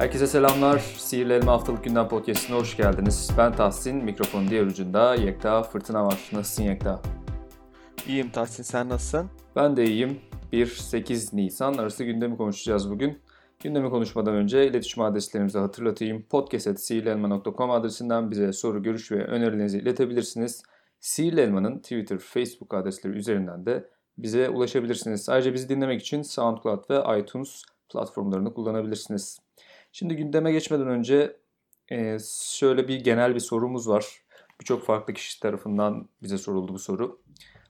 Herkese selamlar. Sihirli Elma Haftalık Gündem Podcast'ine hoş geldiniz. Ben Tahsin, mikrofonun diğer ucunda Yekta Fırtına var. Nasılsın Yekta? İyiyim Tahsin, sen nasılsın? Ben de iyiyim. 1-8 Nisan arası gündemi konuşacağız bugün. Gündemi konuşmadan önce iletişim adreslerimizi hatırlatayım. podcast.sihirlielma.com adresinden bize soru, görüş ve önerilerinizi iletebilirsiniz. Sihirli Elma'nın Twitter, Facebook adresleri üzerinden de bize ulaşabilirsiniz. Ayrıca bizi dinlemek için SoundCloud ve iTunes platformlarını kullanabilirsiniz. Şimdi gündeme geçmeden önce e, şöyle bir genel bir sorumuz var. Birçok farklı kişi tarafından bize soruldu bu soru.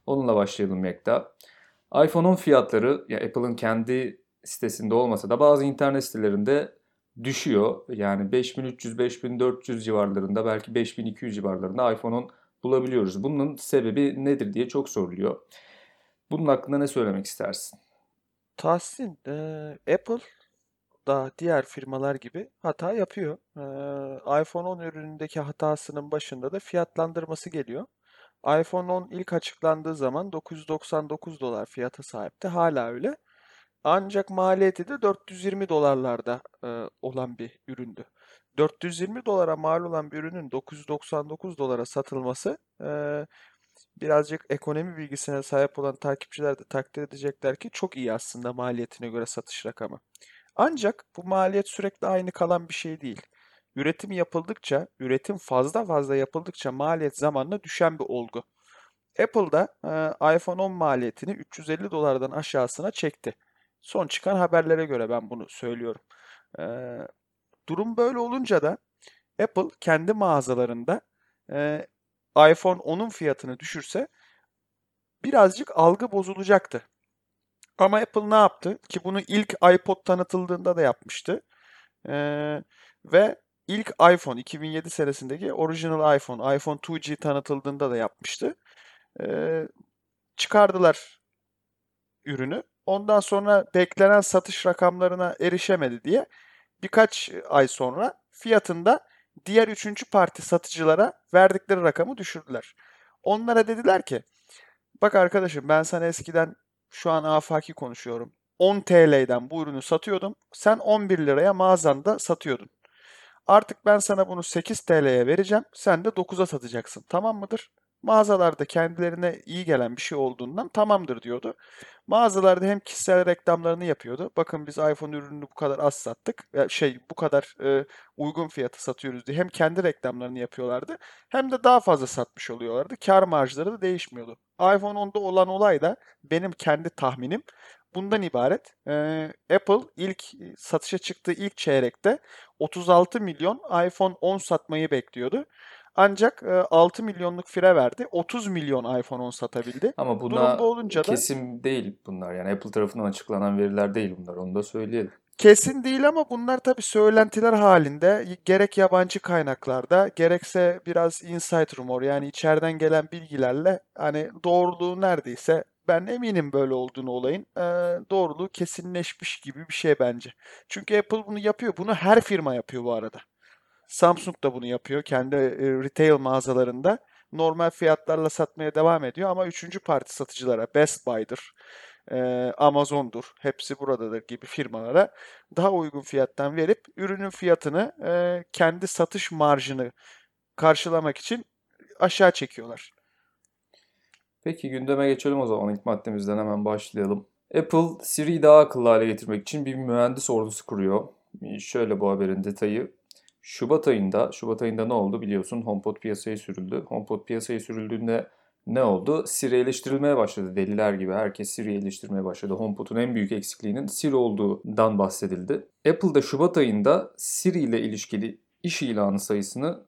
Onunla başlayalım Yekta. iPhone'un fiyatları ya Apple'ın kendi sitesinde olmasa da bazı internet sitelerinde düşüyor. Yani 5300-5400 civarlarında belki 5200 civarlarında iPhone'un bulabiliyoruz. Bunun sebebi nedir diye çok soruluyor. Bunun hakkında ne söylemek istersin? Tahsin, e, Apple da diğer firmalar gibi hata yapıyor. E, iPhone 10 ürünündeki hatasının başında da fiyatlandırması geliyor. iPhone 10 ilk açıklandığı zaman 999 dolar fiyata sahipti. Hala öyle. Ancak maliyeti de 420 dolarlarda e, olan bir üründü. 420 dolara mal olan bir ürünün 999 dolara satılması e, birazcık ekonomi bilgisine sahip olan takipçiler de takdir edecekler ki çok iyi aslında maliyetine göre satış rakamı. Ancak bu maliyet sürekli aynı kalan bir şey değil. Üretim yapıldıkça, üretim fazla fazla yapıldıkça maliyet zamanla düşen bir olgu. Apple'da e, iPhone 10 maliyetini 350 dolardan aşağısına çekti. Son çıkan haberlere göre ben bunu söylüyorum. E, durum böyle olunca da Apple kendi mağazalarında e, iPhone 10'un fiyatını düşürse birazcık algı bozulacaktı. Ama Apple ne yaptı? Ki bunu ilk iPod tanıtıldığında da yapmıştı. Ee, ve ilk iPhone 2007 senesindeki original iPhone, iPhone 2G tanıtıldığında da yapmıştı. Ee, çıkardılar ürünü. Ondan sonra beklenen satış rakamlarına erişemedi diye birkaç ay sonra fiyatında diğer üçüncü parti satıcılara verdikleri rakamı düşürdüler. Onlara dediler ki bak arkadaşım ben sana eskiden şu an afaki konuşuyorum. 10 TL'den bu ürünü satıyordum. Sen 11 liraya mağazanda satıyordun. Artık ben sana bunu 8 TL'ye vereceğim. Sen de 9'a satacaksın. Tamam mıdır? Mağazalarda kendilerine iyi gelen bir şey olduğundan tamamdır diyordu. Mağazalarda hem kişisel reklamlarını yapıyordu. Bakın biz iPhone ürününü bu kadar az sattık. Şey bu kadar e, uygun fiyata satıyoruz diye hem kendi reklamlarını yapıyorlardı hem de daha fazla satmış oluyorlardı. Kar marjları da değişmiyordu. iPhone 10'da olan olay da benim kendi tahminim bundan ibaret. Ee, Apple ilk satışa çıktığı ilk çeyrekte 36 milyon iPhone 10 satmayı bekliyordu. Ancak 6 milyonluk fire verdi. 30 milyon iPhone 10 satabildi. Ama buna olunca kesim da... değil bunlar. Yani Apple tarafından açıklanan veriler değil bunlar. Onu da söyleyelim. Kesin değil ama bunlar tabii söylentiler halinde gerek yabancı kaynaklarda gerekse biraz inside rumor yani içeriden gelen bilgilerle hani doğruluğu neredeyse ben eminim böyle olduğunu olayın. E, doğruluğu kesinleşmiş gibi bir şey bence. Çünkü Apple bunu yapıyor. Bunu her firma yapıyor bu arada. Samsung da bunu yapıyor kendi e, retail mağazalarında. Normal fiyatlarla satmaya devam ediyor ama üçüncü parti satıcılara Best Buy'dır, e, Amazon'dur, hepsi buradadır gibi firmalara daha uygun fiyattan verip ürünün fiyatını e, kendi satış marjını karşılamak için aşağı çekiyorlar. Peki gündeme geçelim o zaman ilk maddemizden hemen başlayalım. Apple Siri'yi daha akıllı hale getirmek için bir mühendis ordusu kuruyor. Şöyle bu haberin detayı. Şubat ayında, Şubat ayında ne oldu biliyorsun HomePod piyasaya sürüldü. HomePod piyasaya sürüldüğünde ne oldu? Siri eleştirilmeye başladı. Deliler gibi herkes Siri eleştirmeye başladı. HomePod'un en büyük eksikliğinin Siri olduğundan bahsedildi. Apple'da Şubat ayında Siri ile ilişkili iş ilanı sayısını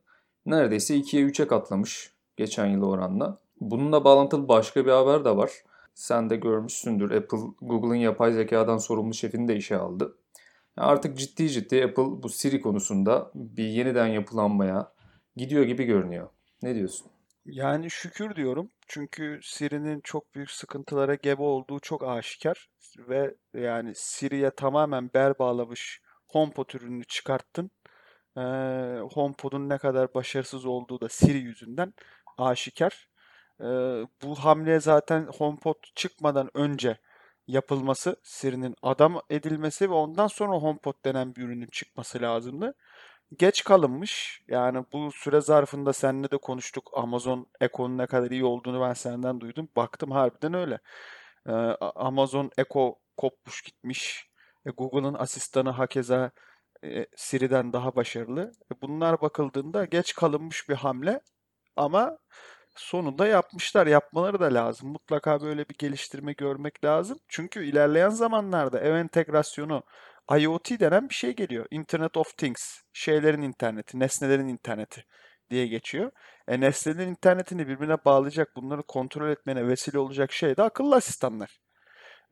neredeyse 2'ye 3'e katlamış geçen yıl oranla. Bununla bağlantılı başka bir haber de var. Sen de görmüşsündür. Apple, Google'ın yapay zekadan sorumlu şefini de işe aldı. Artık ciddi ciddi Apple bu Siri konusunda bir yeniden yapılanmaya gidiyor gibi görünüyor. Ne diyorsun? Yani şükür diyorum. Çünkü Siri'nin çok büyük sıkıntılara gebe olduğu çok aşikar. Ve yani Siri'ye tamamen bel bağlamış HomePod ürününü çıkarttın. Ee, HomePod'un ne kadar başarısız olduğu da Siri yüzünden aşikar. Ee, bu hamle zaten HomePod çıkmadan önce yapılması, Siri'nin adam edilmesi ve ondan sonra HomePod denen bir ürünün çıkması lazımdı. Geç kalınmış. Yani bu süre zarfında seninle de konuştuk. Amazon Echo'nun ne kadar iyi olduğunu ben senden duydum. Baktım harbiden öyle. Ee, Amazon Echo kopmuş gitmiş. E, Google'ın asistanı hakeza e, Siri'den daha başarılı. E, bunlar bakıldığında geç kalınmış bir hamle ama sonunda yapmışlar. Yapmaları da lazım. Mutlaka böyle bir geliştirme görmek lazım. Çünkü ilerleyen zamanlarda ev entegrasyonu IoT denen bir şey geliyor. Internet of Things, şeylerin interneti, nesnelerin interneti diye geçiyor. E nesnelerin internetini birbirine bağlayacak, bunları kontrol etmene vesile olacak şey de akıllı asistanlar.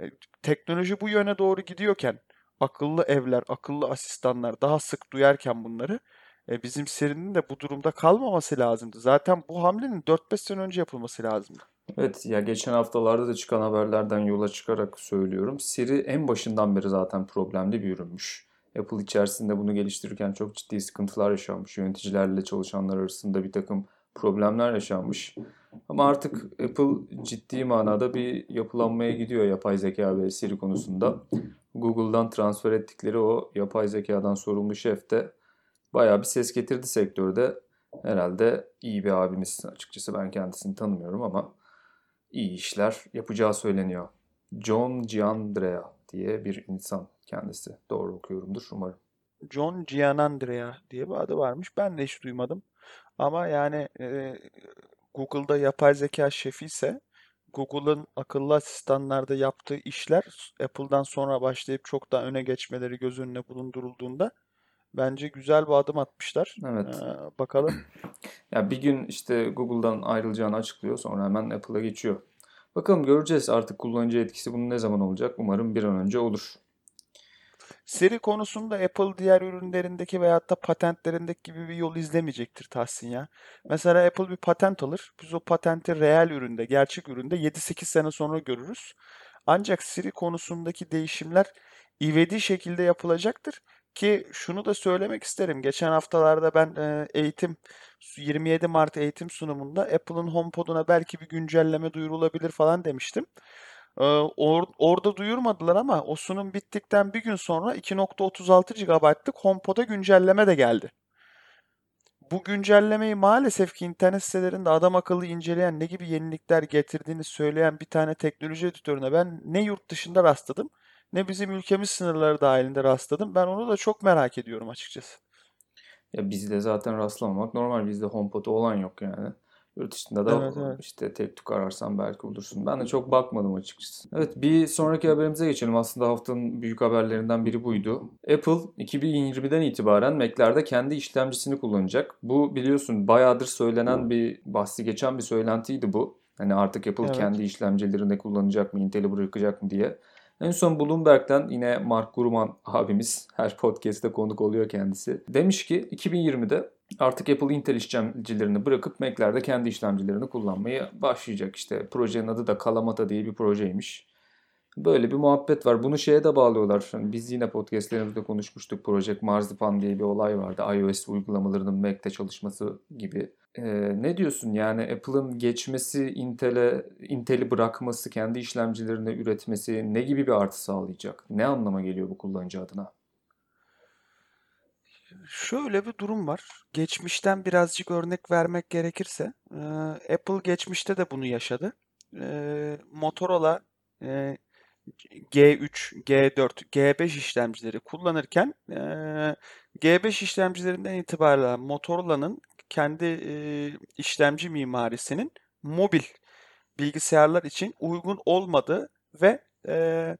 E, teknoloji bu yöne doğru gidiyorken, akıllı evler, akıllı asistanlar daha sık duyarken bunları e, bizim serinin de bu durumda kalmaması lazımdı. Zaten bu hamlenin 4-5 sene önce yapılması lazımdı. Evet ya geçen haftalarda da çıkan haberlerden yola çıkarak söylüyorum. Siri en başından beri zaten problemli bir ürünmüş. Apple içerisinde bunu geliştirirken çok ciddi sıkıntılar yaşanmış. Yöneticilerle çalışanlar arasında bir takım problemler yaşanmış. Ama artık Apple ciddi manada bir yapılanmaya gidiyor yapay zeka ve Siri konusunda. Google'dan transfer ettikleri o yapay zekadan sorumlu şef de bayağı bir ses getirdi sektörde. Herhalde iyi bir abimiz açıkçası ben kendisini tanımıyorum ama iyi işler yapacağı söyleniyor. John Giandrea diye bir insan kendisi. Doğru okuyorumdur umarım. John Gianandrea diye bir adı varmış. Ben de hiç duymadım. Ama yani e, Google'da yapay zeka şefi ise Google'ın akıllı asistanlarda yaptığı işler Apple'dan sonra başlayıp çok daha öne geçmeleri göz önüne bulundurulduğunda bence güzel bir adım atmışlar. Evet. Ee, bakalım. Ya bir gün işte Google'dan ayrılacağını açıklıyor sonra hemen Apple'a geçiyor. Bakalım göreceğiz artık kullanıcı etkisi bunun ne zaman olacak? Umarım bir an önce olur. Seri konusunda Apple diğer ürünlerindeki veyahut da patentlerindeki gibi bir yol izlemeyecektir Tahsin ya. Mesela Apple bir patent alır. Biz o patenti reel üründe, gerçek üründe 7-8 sene sonra görürüz. Ancak Siri konusundaki değişimler ivedi şekilde yapılacaktır. Ki şunu da söylemek isterim. Geçen haftalarda ben e, eğitim 27 Mart eğitim sunumunda Apple'ın HomePod'una belki bir güncelleme duyurulabilir falan demiştim. Ee, or, orada duyurmadılar ama o sunum bittikten bir gün sonra 2.36 GB'lık HomePod'a güncelleme de geldi. Bu güncellemeyi maalesef ki internet sitelerinde adam akıllı inceleyen ne gibi yenilikler getirdiğini söyleyen bir tane teknoloji editörüne ben ne yurt dışında rastladım ne bizim ülkemiz sınırları dahilinde rastladım. Ben onu da çok merak ediyorum açıkçası. Ya bizde zaten rastlamamak normal. Bizde HomePod'u olan yok yani. Yurt dışında da Evet, evet. işte tek tük ararsan belki bulursun. Ben de çok bakmadım açıkçası. Evet bir sonraki haberimize geçelim. Aslında haftanın büyük haberlerinden biri buydu. Apple 2020'den itibaren Mac'lerde kendi işlemcisini kullanacak. Bu biliyorsun bayağıdır söylenen bir bahsi geçen bir söylentiydi bu. Hani artık Apple Evet. kendi işlemcilerinde kullanacak mı, Intel'i bırakacak mı diye. En son Bloomberg'den yine Mark Gurman abimiz her podcast'te konuk oluyor kendisi. Demiş ki 2020'de artık Apple Intel işlemcilerini bırakıp Mac'lerde kendi işlemcilerini kullanmaya başlayacak. İşte projenin adı da Kalamata diye bir projeymiş. Böyle bir muhabbet var. Bunu şeye de bağlıyorlar. Hani biz yine podcastlerimizde konuşmuştuk. Project Marzipan diye bir olay vardı. iOS uygulamalarının Mac'te çalışması gibi. Ee, ne diyorsun yani Apple'ın geçmesi Intel'e Intel'i bırakması, kendi işlemcilerini üretmesi ne gibi bir artı sağlayacak? Ne anlama geliyor bu kullanıcı adına? Şöyle bir durum var. Geçmişten birazcık örnek vermek gerekirse, e, Apple geçmişte de bunu yaşadı. E, Motorola e, G3, G4, G5 işlemcileri kullanırken e, G5 işlemcilerinden itibaren Motorola'nın kendi e, işlemci mimarisinin mobil bilgisayarlar için uygun olmadığı ve e,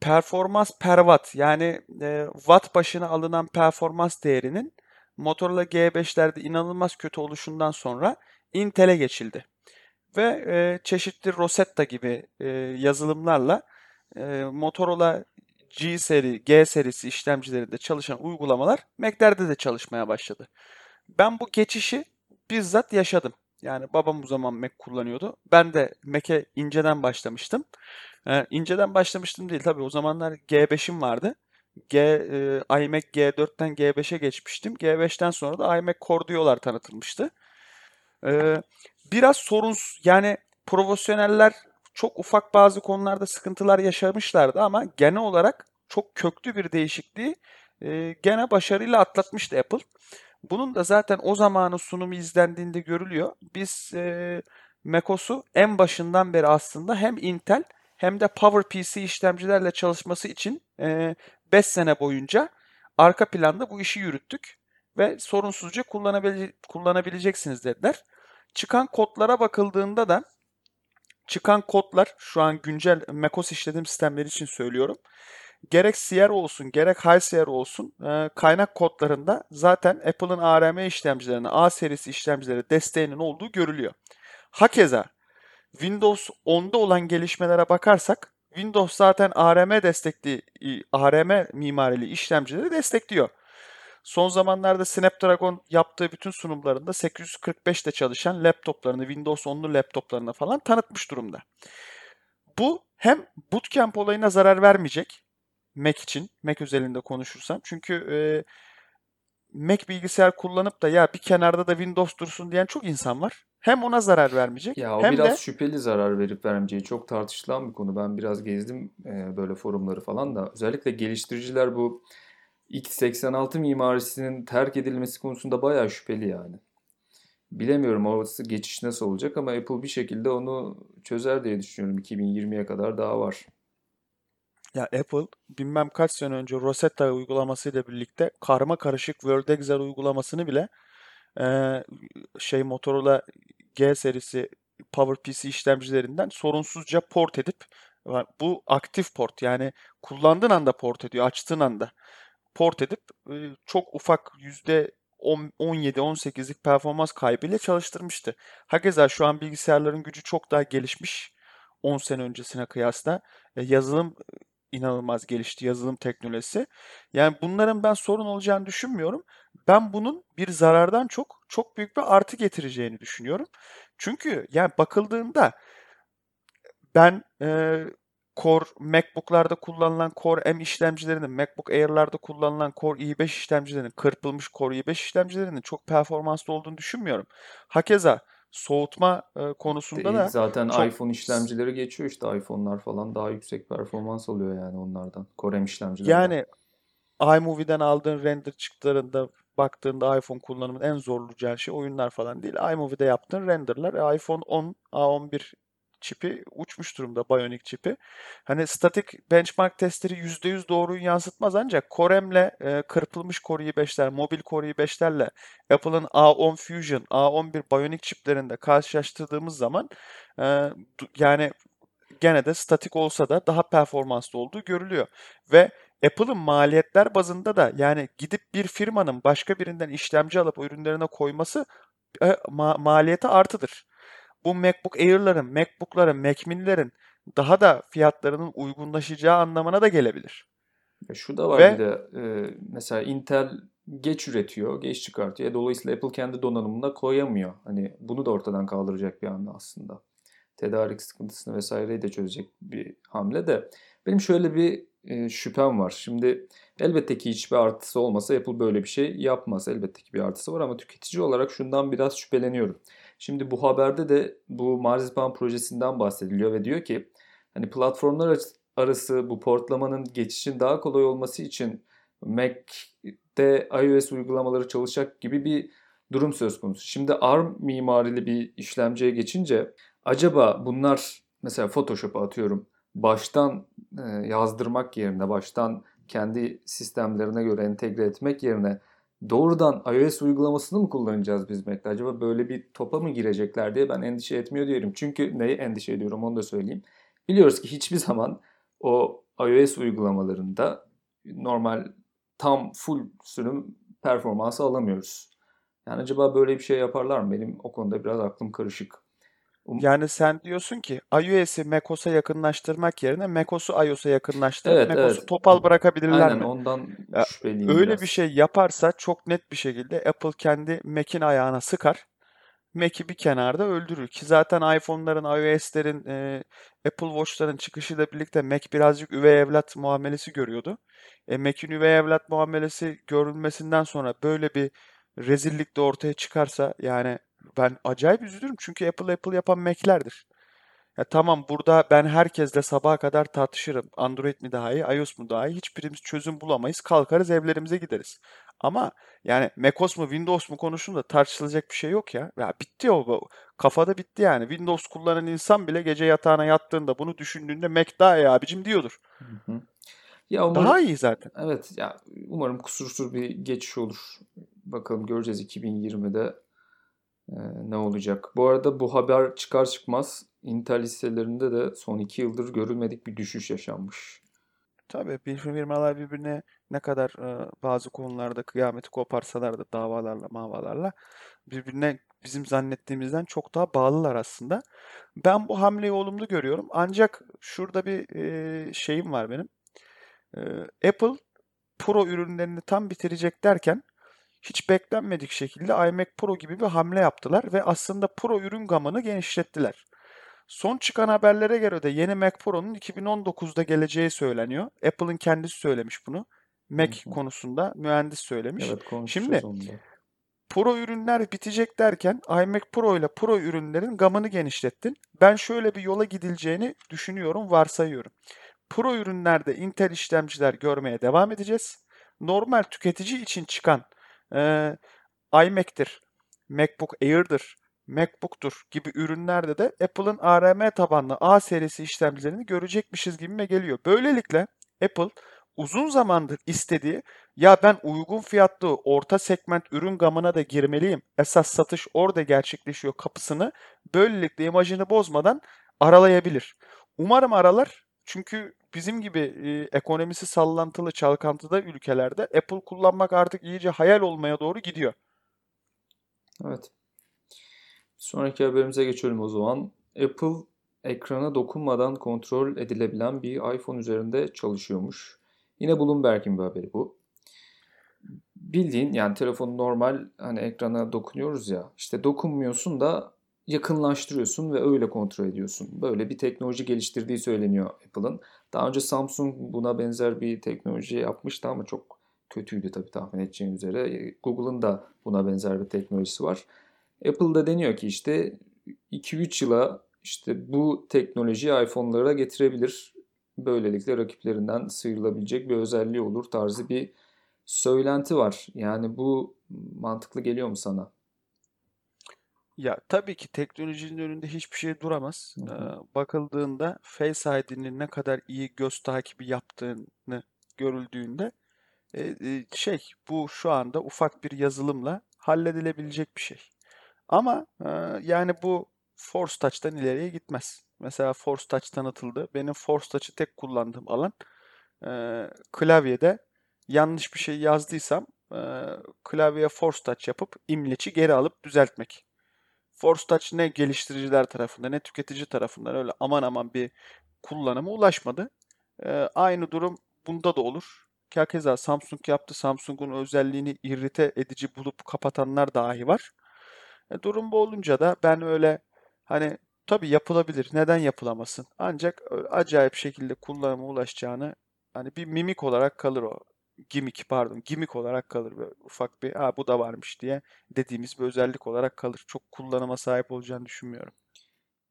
performans per watt yani e, watt başına alınan performans değerinin Motorola G5'lerde inanılmaz kötü oluşundan sonra Intel'e geçildi. Ve e, çeşitli Rosetta gibi e, yazılımlarla e, Motorola G seri, G serisi işlemcilerinde çalışan uygulamalar Mac'lerde de çalışmaya başladı. Ben bu geçişi bizzat yaşadım. Yani babam o zaman Mac kullanıyordu. Ben de Mac'e inceden başlamıştım. Ee, inceden başlamıştım değil tabii o zamanlar G5'im vardı. G, e, iMac G4'ten G5'e geçmiştim. G5'ten sonra da iMac Core Duo'lar tanıtılmıştı. Ee, biraz sorunsuz yani profesyoneller çok ufak bazı konularda sıkıntılar yaşamışlardı ama genel olarak çok köklü bir değişikliği e, gene başarıyla atlatmıştı Apple. Bunun da zaten o zamanın sunumu izlendiğinde görülüyor. Biz e, macOS'u en başından beri aslında hem Intel hem de PowerPC işlemcilerle çalışması için 5 sene boyunca arka planda bu işi yürüttük ve sorunsuzca kullanabile kullanabileceksiniz dediler. Çıkan kodlara bakıldığında da çıkan kodlar şu an güncel macOS işletim sistemleri için söylüyorum. Gerek Sierra olsun gerek High Sierra olsun kaynak kodlarında zaten Apple'ın ARM işlemcilerine A serisi işlemcilere desteğinin olduğu görülüyor. Hakeza Windows 10'da olan gelişmelere bakarsak Windows zaten ARM destekli ARM mimarili işlemcileri destekliyor. Son zamanlarda Snapdragon yaptığı bütün sunumlarında 845'te çalışan laptoplarını, Windows 10'lu laptoplarını falan tanıtmış durumda. Bu hem bootcamp olayına zarar vermeyecek Mac için, Mac özelinde konuşursam. Çünkü e, Mac bilgisayar kullanıp da ya bir kenarda da Windows dursun diyen çok insan var. Hem ona zarar vermeyecek Ya o hem biraz de şüpheli zarar verip vermeyeceği çok tartışılan bir konu. Ben biraz gezdim e, böyle forumları falan da. Özellikle geliştiriciler bu x86 mimarisinin terk edilmesi konusunda bayağı şüpheli yani. Bilemiyorum orası geçiş nasıl olacak ama Apple bir şekilde onu çözer diye düşünüyorum. 2020'ye kadar daha var. ya Apple bilmem kaç sene önce Rosetta uygulamasıyla birlikte karma karışık WorldExer uygulamasını bile e, şey Motorola G serisi PowerPC işlemcilerinden sorunsuzca port edip bu aktif port yani kullandığın anda port ediyor, açtığın anda port edip e, çok ufak yüzde 17-18'lik performans kaybıyla çalıştırmıştı. Hakeza şu an bilgisayarların gücü çok daha gelişmiş 10 sene öncesine kıyasla. E, yazılım inanılmaz gelişti, yazılım teknolojisi. Yani bunların ben sorun olacağını düşünmüyorum. Ben bunun bir zarardan çok çok büyük bir artı getireceğini düşünüyorum. Çünkü yani bakıldığında ben e, Core MacBook'larda kullanılan Core M işlemcilerinin, MacBook Air'larda kullanılan Core i5 işlemcilerinin, kırpılmış Core i5 işlemcilerinin çok performanslı olduğunu düşünmüyorum. Hakeza soğutma e, konusunda Değil. da Zaten çok iPhone işlemcileri geçiyor işte iPhone'lar falan daha yüksek performans alıyor yani onlardan. Core M işlemcilerden. yani iMovie'den aldığın render çıktılarında baktığında iPhone kullanımının en zorlayacağı şey oyunlar falan değil. iMovie'de yaptığın renderlar. E, iPhone 10, A11 çipi uçmuş durumda Bionic çipi. Hani statik benchmark testleri %100 doğruyu yansıtmaz ancak Core M'le e, kırpılmış Core i5'ler, mobil Core i5'lerle Apple'ın A10 Fusion, A11 Bionic çiplerinde karşılaştırdığımız zaman e, yani gene de statik olsa da daha performanslı olduğu görülüyor. Ve Apple'ın maliyetler bazında da yani gidip bir firmanın başka birinden işlemci alıp ürünlerine koyması e, ma- maliyeti artıdır. Bu MacBook Air'ların, MacBook'ların, Mac Mini'lerin daha da fiyatlarının uygunlaşacağı anlamına da gelebilir. Ya şu da var Ve bir de e, mesela Intel geç üretiyor, geç çıkartıyor. E, Dolayısıyla Apple kendi donanımına koyamıyor. Hani bunu da ortadan kaldıracak bir hamle aslında. Tedarik sıkıntısını vesaireyi de çözecek bir hamle de. Benim şöyle bir e, şüphem var. Şimdi elbette ki hiçbir artısı olmasa Apple böyle bir şey yapmaz. Elbette ki bir artısı var ama tüketici olarak şundan biraz şüpheleniyorum. Şimdi bu haberde de bu Marzipan projesinden bahsediliyor ve diyor ki hani platformlar arası bu portlamanın geçişin daha kolay olması için Mac'te iOS uygulamaları çalışacak gibi bir durum söz konusu. Şimdi ARM mimarili bir işlemciye geçince acaba bunlar mesela Photoshop'a atıyorum baştan e, yazdırmak yerine baştan kendi sistemlerine göre entegre etmek yerine doğrudan iOS uygulamasını mı kullanacağız biz Mac'te? Acaba böyle bir topa mı girecekler diye ben endişe etmiyor diyorum. Çünkü neyi endişe ediyorum onu da söyleyeyim. Biliyoruz ki hiçbir zaman o iOS uygulamalarında normal tam full sürüm performansı alamıyoruz. Yani acaba böyle bir şey yaparlar mı? Benim o konuda biraz aklım karışık. Um- Yani sen diyorsun ki iOS'i macOS'a yakınlaştırmak yerine macOS'u iOS'a yakınlaştırıp Evet, macOS'u evet. topal bırakabilirler Aynen mi? ondan Ya, öyle biraz. bir şey yaparsa çok net bir şekilde Apple kendi Mac'in ayağına sıkar. Mac'i bir kenarda öldürür ki zaten iPhone'ların, iOS'lerin, e, Apple Watch'ların çıkışıyla birlikte Mac birazcık üvey evlat muamelesi görüyordu. E, Mac'in üvey evlat muamelesi görülmesinden sonra böyle bir rezillik de ortaya çıkarsa yani ben acayip üzülürüm çünkü Apple Apple yapan Mac'lerdir. Ya tamam burada ben herkesle sabaha kadar tartışırım. Android mi daha iyi, iOS mu daha iyi? Hiçbirimiz çözüm bulamayız. Kalkarız evlerimize gideriz. Ama yani macOS mu Windows mu konusunda tartışılacak bir şey yok ya. Ya bitti o. Kafada bitti yani. Windows kullanan insan bile gece yatağına yattığında bunu düşündüğünde Mac daha iyi abicim diyordur. Hı hı. Ya umarım Daha iyi zaten. evet ya umarım kusursuz bir geçiş olur. Bakalım göreceğiz 2020'de e, ne olacak. Bu arada bu haber çıkar çıkmaz Intel hisselerinde de son iki yıldır görülmedik bir düşüş yaşanmış. Tabii bir firmalar birbirine ne kadar e, bazı konularda kıyameti koparsalar da davalarla mavalarla birbirine bizim zannettiğimizden çok daha bağlılar aslında. Ben bu hamleyi olumlu görüyorum. Ancak şurada bir e, şeyim var benim. E, Apple Pro ürünlerini tam bitirecek derken hiç beklenmedik şekilde iMac Pro gibi bir hamle yaptılar ve aslında Pro ürün gamını genişlettiler. Son çıkan haberlere göre de yeni Mac Pro'nun 2019'da geleceği söyleniyor. Apple'ın kendisi söylemiş bunu. Mac Hı hı. konusunda mühendis söylemiş. Evet Şimdi konuşacağız onu da. Pro ürünler bitecek derken iMac Pro ile Pro ürünlerin gamını genişlettin. Ben şöyle bir yola gidileceğini düşünüyorum, varsayıyorum. Pro ürünlerde Intel işlemciler görmeye devam edeceğiz. Normal tüketici için çıkan eee iMac'tir, MacBook Air'dır, MacBook'tur gibi ürünlerde de Apple'ın ARM tabanlı A serisi işlemcilerini görecekmişiz gibime geliyor. Böylelikle Apple uzun zamandır istediği ya ben uygun fiyatlı orta segment ürün gamına da girmeliyim. Esas satış orada gerçekleşiyor kapısını böylelikle imajını bozmadan aralayabilir. Umarım aralar. Çünkü bizim gibi e, ekonomisi sallantılı, çalkantıda ülkelerde Apple kullanmak artık iyice hayal olmaya doğru gidiyor. Evet. Sonraki haberimize geçelim o zaman. Apple ekrana dokunmadan kontrol edilebilen bir iPhone üzerinde çalışıyormuş. Yine Bloomberg'in bir haberi bu. Bildiğin yani telefonu normal hani ekrana dokunuyoruz ya işte dokunmuyorsun da yakınlaştırıyorsun ve öyle kontrol ediyorsun. Böyle bir teknoloji geliştirdiği söyleniyor Apple'ın. Daha önce Samsung buna benzer bir teknoloji yapmıştı ama çok kötüydü tabii tahmin edeceğin üzere. Google'ın da buna benzer bir teknolojisi var. Apple'da deniyor ki işte 2-3 yıla işte bu teknolojiyi iPhone'lara getirebilir. Böylelikle rakiplerinden sıyrılabilecek bir özelliği olur tarzı bir söylenti var. Yani bu mantıklı geliyor mu sana? Ya tabii ki teknolojinin önünde hiçbir şey duramaz. Hı Ee, hı. bakıldığında Face ID'nin ne kadar iyi göz takibi yaptığını görüldüğünde e, e, şey bu şu anda ufak bir yazılımla halledilebilecek bir şey. Ama e, yani bu Force Touch'tan ileriye gitmez. Mesela Force Touch tanıtıldı. Benim Force Touch'ı tek kullandığım alan e, klavyede yanlış bir şey yazdıysam e, klavyeye Force Touch yapıp imleci geri alıp düzeltmek. Force Touch ne geliştiriciler tarafından ne tüketici tarafından öyle aman aman bir kullanıma ulaşmadı. Ee, aynı durum bunda da olur. Keza Samsung yaptı. Samsung'un özelliğini irrite edici bulup kapatanlar dahi var. E, durum bu olunca da ben öyle hani tabii yapılabilir. Neden yapılamasın? Ancak acayip şekilde kullanıma ulaşacağını hani bir mimik olarak kalır o. Gimik pardon, gimik olarak kalır böyle ufak bir ha bu da varmış diye dediğimiz bir özellik olarak kalır. Çok kullanıma sahip olacağını düşünmüyorum.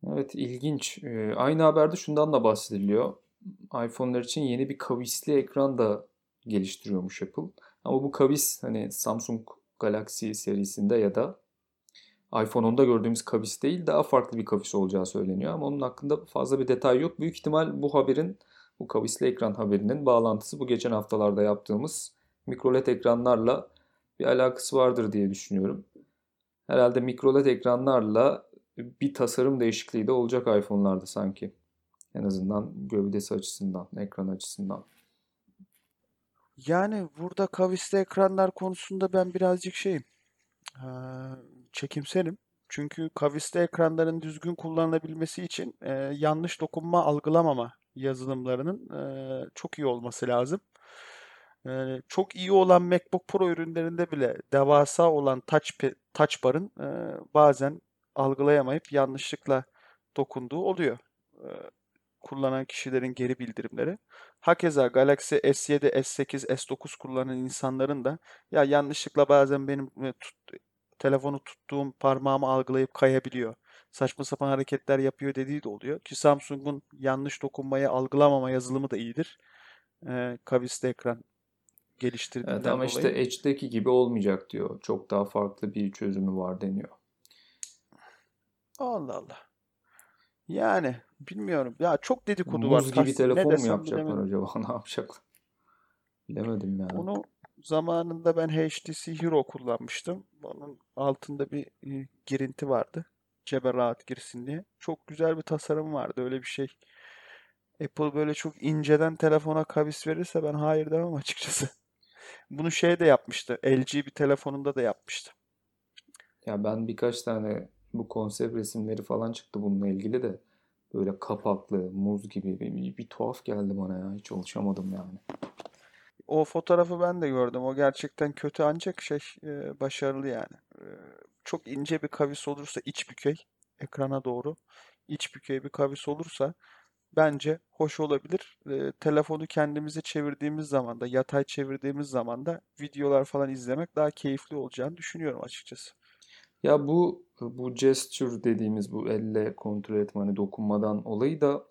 Evet ilginç. Ee, aynı haberde şundan da bahsediliyor. iPhone'lar için yeni bir kavisli ekran da geliştiriyormuş Apple. Ama bu kavis hani Samsung Galaxy serisinde ya da iPhone 10'da gördüğümüz kavis değil daha farklı bir kavis olacağı söyleniyor. Ama onun hakkında fazla bir detay yok. Büyük ihtimal bu haberin bu kavisli ekran haberinin bağlantısı bu geçen haftalarda yaptığımız mikroLED ekranlarla bir alakası vardır diye düşünüyorum. Herhalde mikroLED ekranlarla bir tasarım değişikliği de olacak iPhone'larda sanki. En azından gövdesi açısından, ekran açısından. Yani burada kavisli ekranlar konusunda ben birazcık şeyim, eee, çekimserim. Çünkü kavisli ekranların düzgün kullanılabilmesi için eee, yanlış dokunma algılamama yazılımlarının eee, çok iyi olması lazım. Eee, çok iyi olan MacBook Pro ürünlerinde bile devasa olan touch, touch bar'ın eee, bazen algılayamayıp yanlışlıkla dokunduğu oluyor. Eee, kullanan kişilerin geri bildirimleri. Hakeza Galaxy S7, S8, S9 kullanan insanların da ya yanlışlıkla bazen benim e, tut- telefonu tuttuğum parmağımı algılayıp kayabiliyor. Saçma sapan hareketler yapıyor dediği de oluyor. Ki Samsung'un yanlış dokunmayı algılamama yazılımı da iyidir. Ee, kavisli ekran Evet geliştirdiğinden ama işte. Edge'deki gibi olmayacak diyor. Çok daha farklı bir çözümü var deniyor. Allah Allah. Yani bilmiyorum. Ya çok dedikodu var Muz gibi. Ne telefon mu yapacaklar bilemedim. acaba? Ne yapacaklar? Bilemedim yani. Onu zamanında ben HTC Hero kullanmıştım. Onun altında bir e, girinti vardı. Cebe rahat girsin diye. Çok güzel bir tasarım vardı. Öyle bir şey. Apple böyle çok inceden telefona kavis verirse ben hayır demem açıkçası. Bunu şey de yapmıştı. LG bir telefonunda da yapmıştı. Ya ben birkaç tane bu konsept resimleri falan çıktı bununla ilgili de böyle kapaklı, muz gibi bir, bir tuhaf geldi bana ya. Hiç alışamadım yani. O fotoğrafı ben de gördüm. O gerçekten kötü ancak şey e, başarılı yani. E, çok ince bir kavis olursa iç bükey ekrana doğru iç bükey bir kavis olursa bence hoş olabilir. E, telefonu kendimize çevirdiğimiz zaman da yatay çevirdiğimiz zaman da videolar falan izlemek daha keyifli olacağını düşünüyorum açıkçası. Ya bu bu gesture dediğimiz bu elle kontrol etme hani dokunmadan olayı da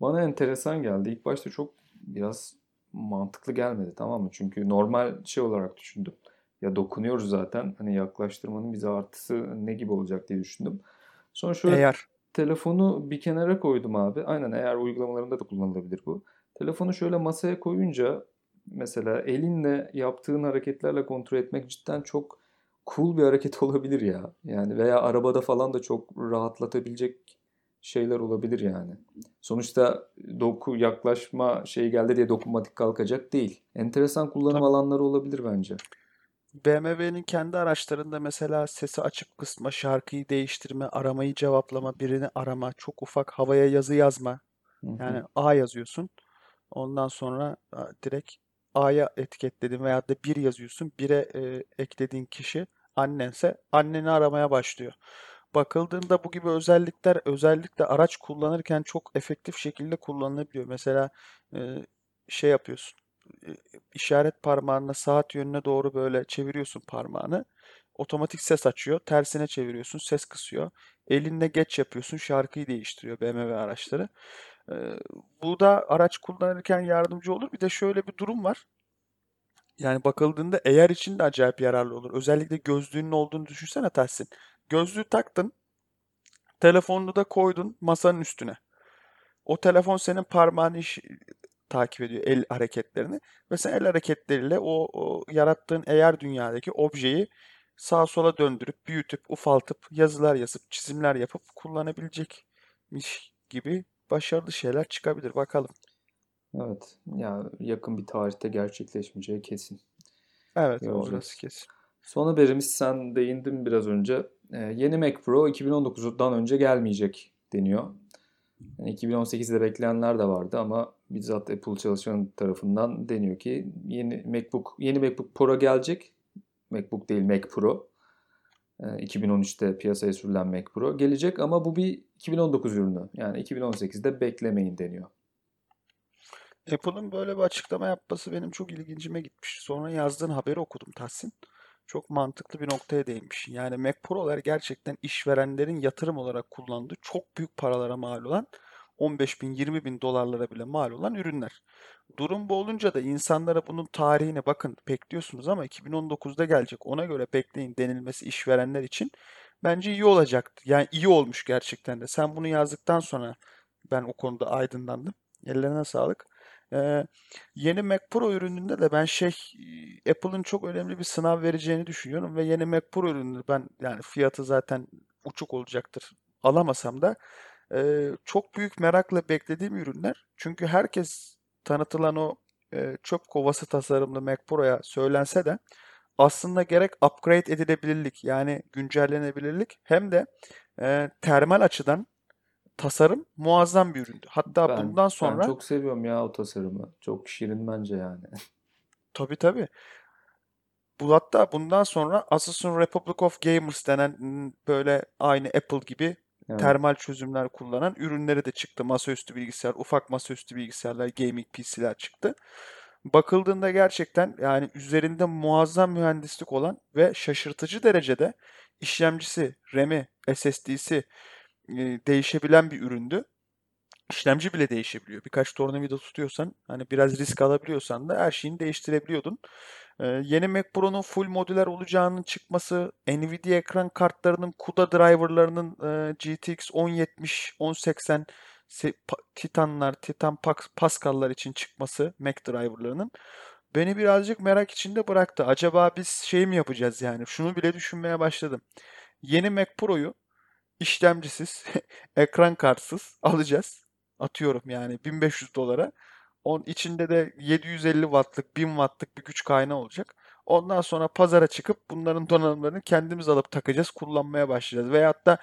bana enteresan geldi. İlk başta çok biraz mantıklı gelmedi tamam mı? Çünkü normal şey olarak düşündüm. Ya dokunuyoruz zaten hani yaklaştırmanın bize artısı ne gibi olacak diye düşündüm. Sonra şöyle Eğer telefonu bir kenara koydum abi. Aynen eğer uygulamalarında da kullanılabilir bu. Telefonu şöyle masaya koyunca mesela elinle yaptığın hareketlerle kontrol etmek cidden çok cool bir hareket olabilir ya. Yani veya arabada falan da çok rahatlatabilecek şeyler olabilir yani. Sonuçta doku yaklaşma şey geldi diye dokunmatik kalkacak değil. Enteresan kullanım tabii alanları olabilir bence. BMW'nin kendi araçlarında mesela sesi açıp kısma, şarkıyı değiştirme, aramayı cevaplama, birini arama, çok ufak havaya yazı yazma. Yani A yazıyorsun. Ondan sonra direkt A'ya etiketledin veya da bir yazıyorsun. Bire e, eklediğin kişi annense anneni aramaya başlıyor. Bakıldığında bu gibi özellikler özellikle araç kullanırken çok efektif şekilde kullanılabiliyor. Mesela e, şey yapıyorsun. E, işaret parmağınla saat yönüne doğru böyle çeviriyorsun parmağını. Otomatik ses açıyor. Tersine çeviriyorsun, ses kısıyor. Elinle geç yapıyorsun, şarkıyı değiştiriyor BMW araçları. Ee, bu da araç kullanırken yardımcı olur. Bir de şöyle bir durum var. Yani bakıldığında eğer için de acayip yararlı olur. Özellikle gözlüğünün olduğunu düşünsene Tahsin. Gözlüğü taktın, telefonunu da koydun masanın üstüne. O telefon senin parmağını takip ediyor el hareketlerini ve sen el hareketleriyle o, o yarattığın eğer dünyadaki objeyi sağa sola döndürüp büyütüp ufaltıp yazılar yazıp çizimler yapıp kullanabilecekmiş gibi başarılı şeyler çıkabilir. Bakalım. Evet. Ya yakın bir tarihte gerçekleşmeyeceği kesin. Evet, orası Göreceğiz. kesin. Son haberimiz sen değindin biraz önce. Ee, yeni Mac Pro 2019'dan önce gelmeyecek deniyor. Yani 2018'de bekleyenler de vardı ama bizzat Apple çalışan tarafından deniyor ki yeni MacBook yeni MacBook Pro gelecek. MacBook değil Mac Pro. Ee, 2013'te piyasaya sürülen Mac Pro gelecek ama bu bir 2019 ürünü. Yani 2018'de beklemeyin deniyor. Apple'ın böyle bir açıklama yapması benim çok ilgincime gitmiş. Sonra yazdığın haberi okudum Tahsin. Çok mantıklı bir noktaya değinmiş. Yani Mac Pro'lar gerçekten işverenlerin yatırım olarak kullandığı çok büyük paralara mal olan 15 bin 20 bin dolarlara bile mal olan ürünler. Durum bu olunca da insanlara bunun tarihine bakın bekliyorsunuz ama 2019'da gelecek ona göre bekleyin denilmesi işverenler için bence iyi olacaktı. Yani iyi olmuş gerçekten de. Sen bunu yazdıktan sonra ben o konuda aydınlandım. Ellerine sağlık. Ee, yeni Mac Pro ürününde de ben şey Apple'ın çok önemli bir sınav vereceğini düşünüyorum ve yeni Mac Pro ürünü ben yani fiyatı zaten uçuk olacaktır. Alamasam da e, çok büyük merakla beklediğim ürünler. Çünkü herkes tanıtılan o e, çöp kovası tasarımlı Mac Pro'ya söylense de aslında gerek upgrade edilebilirlik yani güncellenebilirlik hem de e, termal açıdan tasarım muazzam bir üründü. Hatta Ben bundan ben sonra çok seviyorum ya o tasarımı. Çok şirin bence yani. tabii tabii bu hatta bundan sonra Asus'un Republic of Gamers denen böyle aynı Apple gibi Evet. termal çözümler kullanan ürünleri de çıktı. Masaüstü bilgisayar, ufak masaüstü bilgisayarlar, gaming PC'ler çıktı. Bakıldığında gerçekten yani üzerinde muazzam mühendislik olan ve şaşırtıcı derecede işlemcisi, RAM'i, SSD'si, e, değişebilen bir üründü. İşlemci bile değişebiliyor. Birkaç tornavida tutuyorsan, hani biraz risk alabiliyorsan da her şeyini değiştirebiliyordun. Ee, yeni Mac Pro'nun full modüler olacağının çıkması, Nvidia ekran kartlarının CUDA driverlarının e, GTX 1070, 1080 se- pa- Titanlar, Titan Pascal'lar için çıkması Mac driverlarının beni birazcık merak içinde bıraktı. Acaba biz şey mi yapacağız yani? Şunu bile düşünmeye başladım. Yeni Mac Pro'yu işlemcisiz, ekran kartsız alacağız. Atıyorum yani 1500 dolara. Onun içinde de 750 wattlık, 1000 wattlık bir güç kaynağı olacak. Ondan sonra pazara çıkıp bunların donanımlarını kendimiz alıp takacağız, kullanmaya başlayacağız. Veyahut da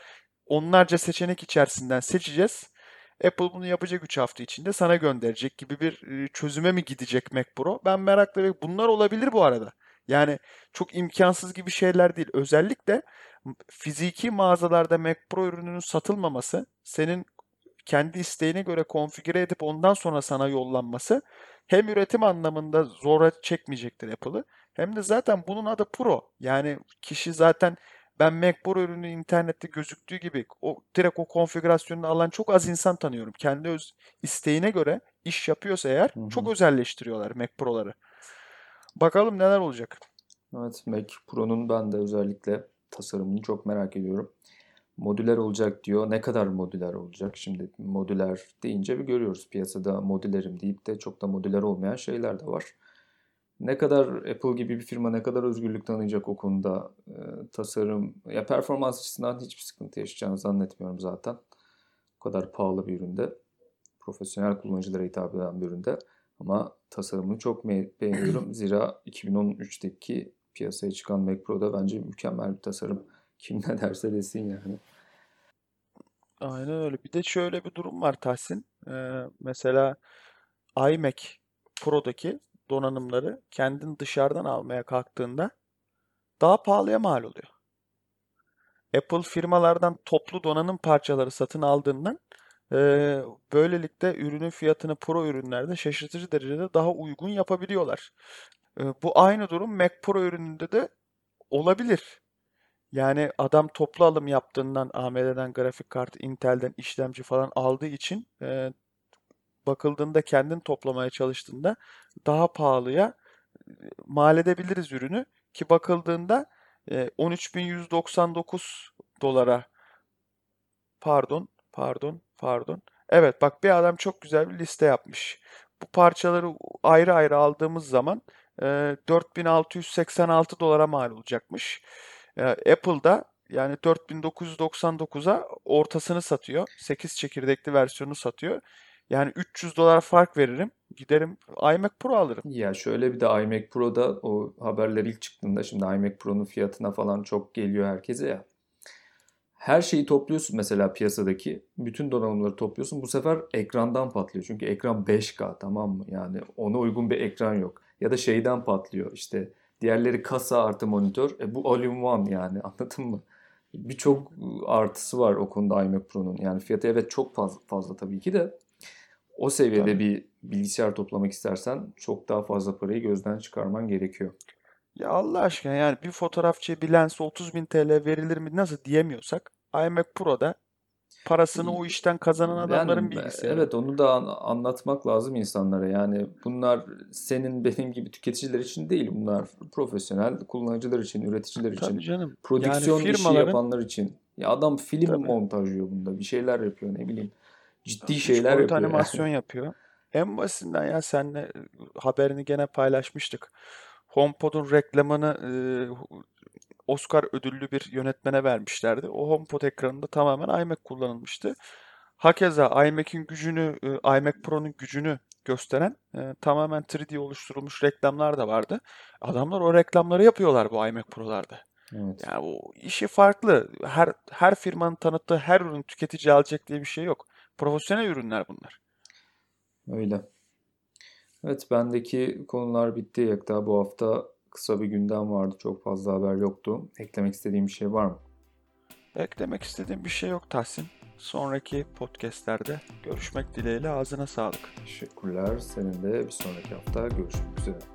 onlarca seçenek içerisinden seçeceğiz. Apple bunu yapacak 3 hafta içinde sana gönderecek gibi bir e, çözüme mi gidecek Mac Pro? Ben merakla bekliyorum. Bunlar olabilir bu arada. Yani çok imkansız gibi şeyler değil. Özellikle fiziki mağazalarda Mac Pro ürününün satılmaması, senin kendi isteğine göre konfigüre edip ondan sonra sana yollanması hem üretim anlamında zora çekmeyecektir Apple'ı hem de zaten bunun adı Pro. Yani kişi zaten ben Mac Pro ürünü internette gözüktüğü gibi o direkt o konfigürasyonunu alan çok az insan tanıyorum. Kendi öz isteğine göre iş yapıyorsa eğer Hı hı. çok özelleştiriyorlar Mac Pro'ları. Bakalım neler olacak. Evet, Mac Pro'nun ben de özellikle tasarımını çok merak ediyorum. Modüler olacak diyor. Ne kadar modüler olacak? Şimdi modüler deyince bir görüyoruz piyasada modülerim deyip de çok da modüler olmayan şeyler de var. Ne kadar Apple gibi bir firma ne kadar özgürlük tanıyacak o konuda e, tasarım ya performans açısından hiçbir sıkıntı yaşayacağını zannetmiyorum zaten. O kadar pahalı bir üründe profesyonel kullanıcılara hitap eden bir üründe ama tasarımını çok beğeniyorum. Zira 2013'teki piyasaya çıkan Mac Pro'da bence mükemmel bir tasarım. Kim ne derse desin yani. Aynen öyle. Bir de şöyle bir durum var Tahsin. Ee, mesela iMac Pro'daki donanımları kendin dışarıdan almaya kalktığında daha pahalıya mal oluyor. Apple firmalardan toplu donanım parçaları satın aldığından böylelikle ürünün fiyatını Pro ürünlerde şaşırtıcı derecede daha uygun yapabiliyorlar. Bu aynı durum Mac Pro ürününde de olabilir. Yani adam toplu alım yaptığından AMD'den grafik kartı, Intel'den işlemci falan aldığı için eee, bakıldığında kendin toplamaya çalıştığında daha pahalıya e, mal edebiliriz ürünü ki bakıldığında e, 13.199 dolara pardon pardon pardon evet bak bir adam çok güzel bir liste yapmış. Bu parçaları ayrı ayrı aldığımız zaman e, 4686 dolara mal olacakmış. E, Apple'da yani 4999'a ortasını satıyor. 8 çekirdekli versiyonu satıyor. Yani 300 dolar fark veririm. Giderim iMac Pro alırım. Ya şöyle bir de iMac Pro'da o haberler ilk çıktığında şimdi iMac Pro'nun fiyatına falan çok geliyor herkese ya. Her şeyi topluyorsun mesela piyasadaki. Bütün donanımları topluyorsun. Bu sefer ekrandan patlıyor. Çünkü ekran 5K tamam mı? Yani ona uygun bir ekran yok. Ya da şeyden patlıyor işte. Diğerleri kasa artı monitör. E bu all-in-one yani anladın mı? Birçok artısı var o konuda iMac Pro'nun. Yani fiyatı evet çok fazla, fazla tabii ki de. O seviyede Tabii. bir bilgisayar toplamak istersen çok daha fazla parayı gözden çıkarman gerekiyor. Ya Allah aşkına yani bir fotoğrafçıya bir lense 30.000 TL verilir mi nasıl diyemiyorsak iMac Pro'da parasını o işten kazanan adamların Yani bilgisayarı. evet onu da an- anlatmak lazım insanlara. Yani bunlar senin benim gibi tüketiciler için değil. Bunlar profesyonel kullanıcılar için, üreticiler için, Tabii canım. prodüksiyon Yani işi firmaların- yapanlar için. Ya adam film Tabii. montajlıyor bunda. Bir şeyler yapıyor ne bileyim. Ciddi Üç şeyler yapıyor. animasyon yapıyor. En basitinden ya senle haberini gene paylaşmıştık. HomePod'un reklamını e, Oscar ödüllü bir yönetmene vermişlerdi. O HomePod ekranında tamamen iMac kullanılmıştı. Hakeza iMac'in gücünü, e, iMac Pro'nun gücünü gösteren e, tamamen 3D oluşturulmuş reklamlar da vardı. Adamlar o reklamları yapıyorlar bu iMac Pro'larda. Evet. Yani o işi farklı. Her her firmanın tanıttığı her ürün tüketici alacak diye bir şey yok. Profesyonel ürünler bunlar. Öyle. Evet bendeki konular bitti. Hatta bu hafta kısa bir gündem vardı. Çok fazla haber yoktu. Eklemek istediğim bir şey var mı? Eklemek istediğim bir şey yok Tahsin. Sonraki podcastlerde görüşmek dileğiyle ağzına sağlık. Teşekkürler. Senin de bir sonraki hafta görüşmek üzere.